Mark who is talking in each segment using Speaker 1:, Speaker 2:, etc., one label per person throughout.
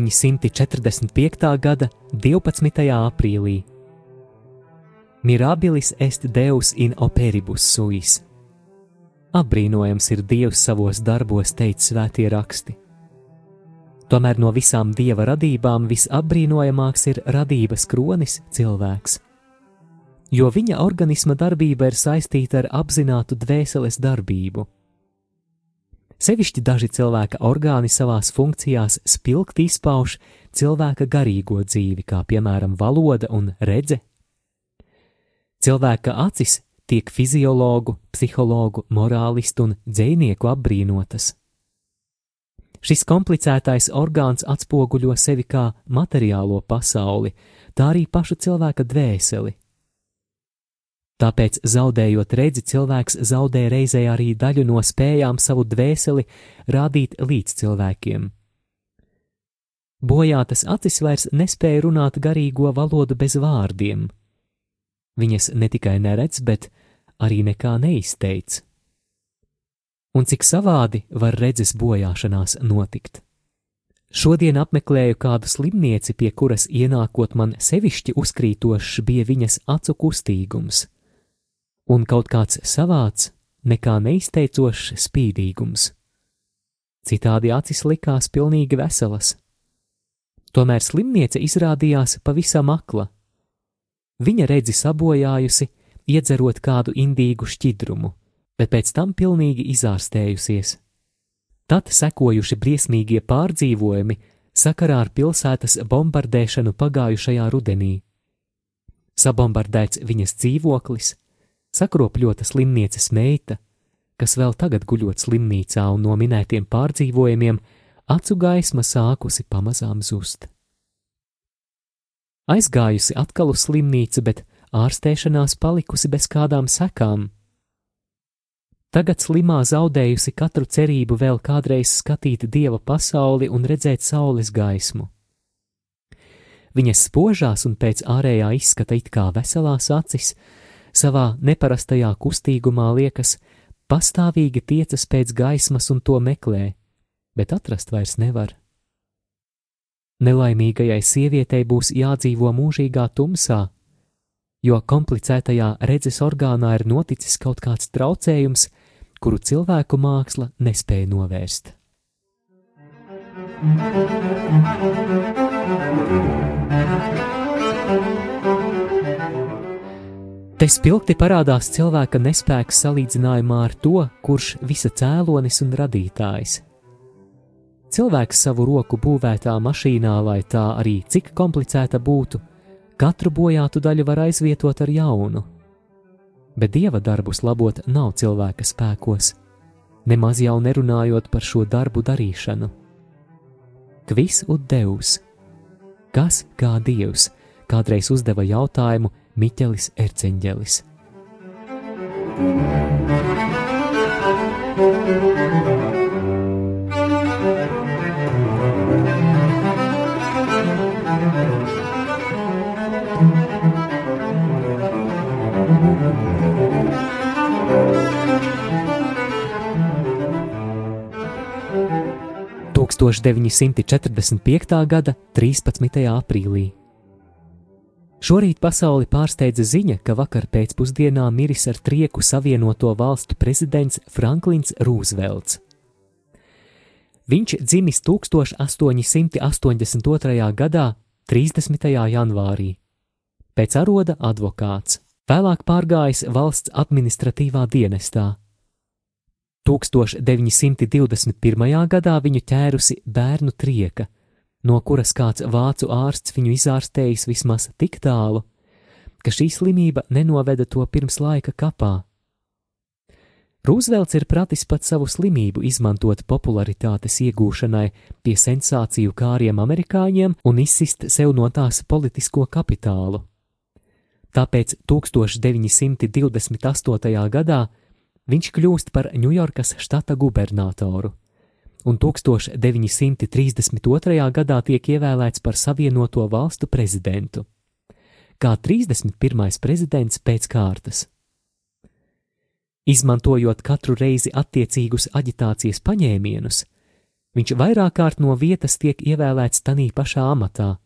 Speaker 1: 1945. gada 12. aprīlī. Mirabilis est Deus in operibus suis. Apbrīnojams ir Dievs savos darbos, teica svētie raksti. Tomēr no visām dieva radībām visapbrīnojamāks ir radības kronis cilvēks, jo viņa organisma darbība ir saistīta ar apzinātu dvēseles darbību Sevišķi daži cilvēka orgāni savās funkcijās spilgti izpauž cilvēka garīgo dzīvi, kā piemēram valoda un redze. Cilvēka acis tiek fiziologu, psihologu, morālistu un dzinieku apbrīnotas. Šis komplicētais orgāns atspoguļo sevi kā materiālo pasauli, tā arī pašu cilvēka dvēseli. Tāpēc, zaudējot redzi, cilvēks zaudē reizē arī daļu no spējām savu dvēseli rādīt līdz cilvēkiem. Bojātas acis vairs nespēja runāt garīgo valodu bez vārdiem. Viņas ne tikai neredz, bet arī nekā neizteic. Un cik savādi var redzes bojāšanās notikt? Šodien apmeklēju kādu slimnieci, pie kuras ienākot man sevišķi uzkrītošs bija viņas acu kustīgums un kaut kāds savāds, nekā neizteicošs spīdīgums. Citādi acis likās pilnīgi veselas. Tomēr slimniece izrādījās pavisam akla. Viņa redzi sabojājusi, iedzerot kādu indīgu šķidrumu, bet pēc tam pilnīgi izārstējusies. Tad sekojuši briesmīgie pārdzīvojumi sakarā ar pilsētas bombardēšanu pagājušajā rudenī. Sabombardēts viņas dzīvoklis, sakropļota slimnieces meita, kas vēl tagad guļot slimnīcā un no minētiem pārdzīvojumiem, acu gaisma sākusi pamazām zust. Aizgājusi atkal uz slimnīcu, bet ārstēšanās palikusi bez kādām sekām. Tagad slimā zaudējusi katru cerību vēl kādreiz skatīt dieva pasauli un redzēt saules gaismu. Viņas spožās un pēc ārējā izskata it kā veselās acis, savā neparastajā kustīgumā liekas, pastāvīgi tiecas pēc gaismas un to meklē, bet atrast vairs nevar. Nelaimīgajai sievietei būs jādzīvo mūžīgā tumsā, jo komplicētajā redzes orgānā ir noticis kaut kāds traucējums, kuru cilvēku māksla nespēja novērst. Thank you. Te spilgti parādās cilvēka nespēks salīdzinājumā ar to, kurš visa cēlonis un radītājs. Cilvēks savu roku būvētā mašīnā, lai tā arī cik komplicēta būtu, katru bojātu daļu var aizvietot ar jaunu. Bet dieva darbus labot nav cilvēka spēkos, nemaz jau nerunājot par šo darbu darīšanu. Kvis un Deus, kas kā Dievs, kādreiz uzdeva jautājumu, Miķelis Erceņģelis. Tūkstoš 945. gada 13. aprīlī Šorīt pasauli pārsteidza ziņa, ka vakar pēcpusdienā miris ar trieku savienoto valstu prezidents Franklins Rūzvelts. Viņš dzimis 1882. gadā, 30. janvārī. Pēc aroda advokāts, vēlāk pārgājis valsts administratīvā dienestā. 1921. gadā viņu ķērusi bērnu trieka, no kuras kāds vācu ārsts viņu izārstējis vismaz tik tālu, ka šī slimība nenoveda to pirms laika kapā. Rūzvelts ir pratis pat savu slimību izmantot popularitātes iegūšanai pie sensāciju kāriem amerikāņiem un izsist sev no tās politisko kapitālu. Tāpēc 1928. gadā viņš kļūst par Ņujorkas štata gubernatoru, un 1932. gadā tiek ievēlēts par Savienoto valstu prezidentu, kā 31. prezidents pēc kārtas. Izmantojot katru reizi attiecīgus aģitācijas paņēmienus, viņš vairāk kārt no vietas tiek ievēlēts tanī pašā amatā,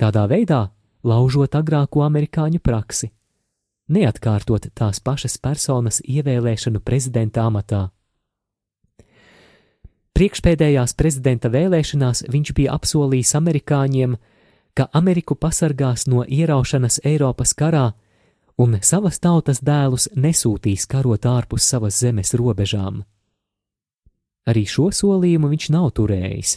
Speaker 1: tādā veidā laužot agrāko amerikāņu praksi, neatkārtot tās pašas personas ievēlēšanu prezidenta amatā. Priekšpēdējās prezidenta vēlēšanās viņš bija apsolījis amerikāņiem, ka Ameriku pasargās no ieraušanas Eiropas karā un savas tautas dēlus nesūtīs karot ārpus savas zemes robežām. Arī šo solījumu viņš nav turējis.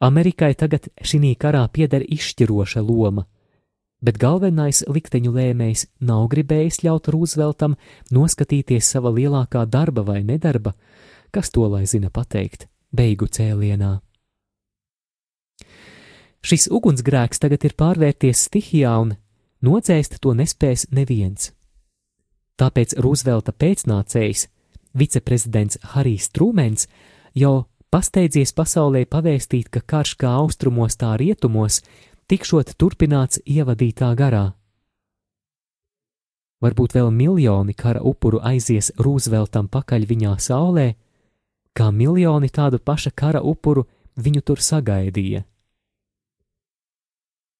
Speaker 1: Amerikai tagad šī karā pieder izšķiroša loma, bet galvenais likteņu lēmējs nav gribējis ļaut Rūzveltam noskatīties sava lielākā darba vai nedarba, kas to lai zina pateikt, beigu cēlienā. Šis ugunsgrēks tagad ir pārvērties stihijā un nocēst to nespēs neviens. Tāpēc Rūzvelta pēcnācējs, viceprezidents Harijs Trūmens, jau pasteidzies pasaulē pavēstīt, ka karš kā austrumos, tā rietumos tikšot turpināts ievadītā garā. Varbūt vēl miljoni kara upuru aizies Rūzveltam pakaļ viņā saulē, kā miljoni tādu paša kara upuru viņu tur sagaidīja.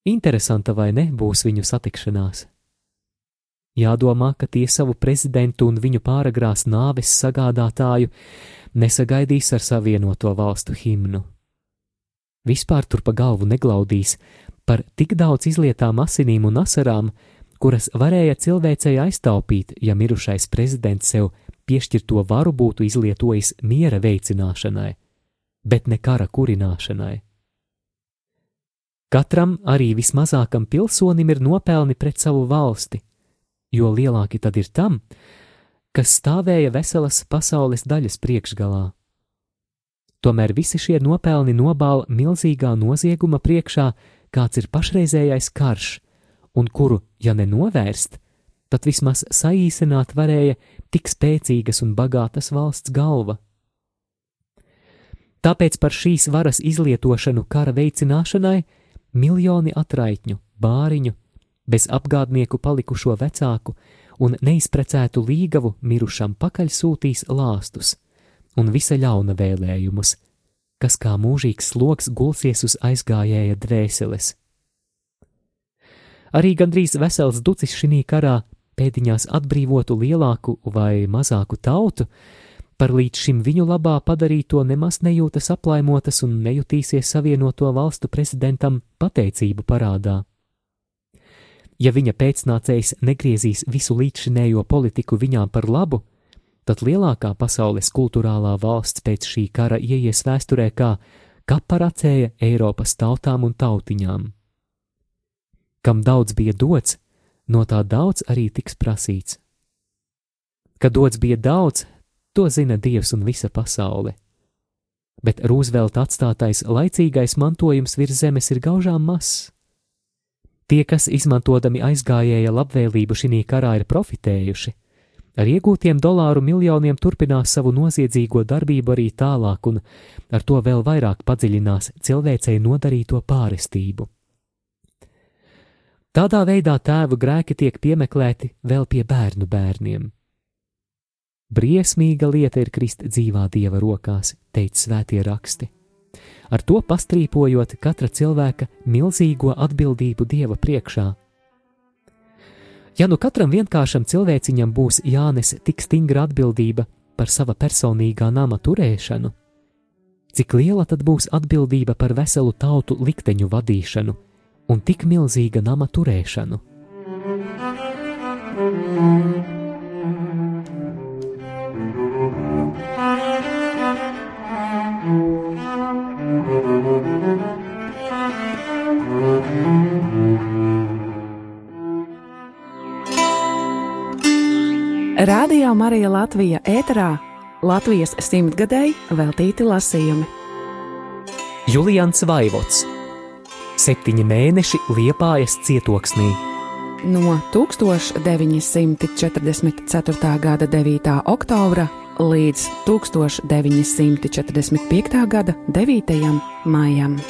Speaker 1: Interesanta vai ne būs viņu satikšanās? Jādomā, ka tie savu prezidentu un viņu pāragrās nāves sagādātāju nesagaidīs ar savienoto valstu himnu. Vispār tur pa galvu neglaudīs par tik daudz izlietām asinīm un asarām, kuras varēja cilvēcei aiztaupīt, ja mirušais prezidents sev piešķirto varu būtu izlietojis miera veicināšanai, bet ne kara kurināšanai. Katram, arī vismazākam pilsonim, ir nopelni pret savu valsti, jo lielāki tad ir tam, kas stāvēja veselas pasaules daļas priekšgalā. Tomēr visi šie nopelni nobāla milzīgā nozieguma priekšā, kāds ir pašreizējais karš, un kuru, ja nenovērst, tad vismaz saīsināt varēja tik spēcīgas un bagātas valsts galva. Tāpēc par šīs varas izlietošanu kara veicināšanai miljoni atraitņu, bāriņu, bez apgādnieku palikušo vecāku un neizprecētu līgavu mirušam pakaļ sūtīs lāstus un visa ļauna vēlējumus, kas kā mūžīgs sloks gulsies uz aizgājēja dvēseles. Arī gandrīz vesels ducis šī karā pēdiņās atbrīvotu lielāku vai mazāku tautu, Par līdz šim viņu labā padarīto nemaz nejūtas aplaimotas un nejutīsies savienoto valstu prezidentam pateicību parādā. Ja viņa pēcnācējs negriezīs visu līdzšinējo politiku viņām par labu, tad lielākā pasaules kultūrālā valsts pēc šī kara ieies vēsturē kā kaparacēja Eiropas tautām un tautiņām. Kam daudz bija dots, no tā daudz arī tiks prasīts. Kad dots bija daudz, To zina Dievs un visa pasaule. Bet Rūzvelta atstātais laicīgais mantojums virs zemes ir gaužām mazs. Tie, kas izmantodami aizgājēja labvēlību šī karā, ir profitējuši. Ar iegūtiem dolāru miljoniem turpinās savu noziedzīgo darbību arī tālāk, un ar to vēl vairāk padziļinās cilvēcei nodarīto pārestību. Tādā veidā tēvu grēki tiek piemeklēti vēl pie bērnu bērniem. Briesmīga lieta ir krist dzīvā dieva rokās, teica svētie raksti. Ar to pastrīpojot katra cilvēka milzīgo atbildību dieva priekšā. Ja nu katram vienkāršam cilvēciņam būs jānes tik stingra atbildība par sava personīgā nama turēšanu, cik liela tad būs atbildība par veselu tautu likteņu vadīšanu un tik milzīga nama turēšanu.
Speaker 2: Radio Marija Latvija ēterā Latvijas simtgadēji veltīti lasījumi.
Speaker 1: Julians Vaivots Septiņi mēneši Liepājas cietoksnī.
Speaker 2: No 1944. gada 9. oktobra līdz 1945. gada 9. maijam.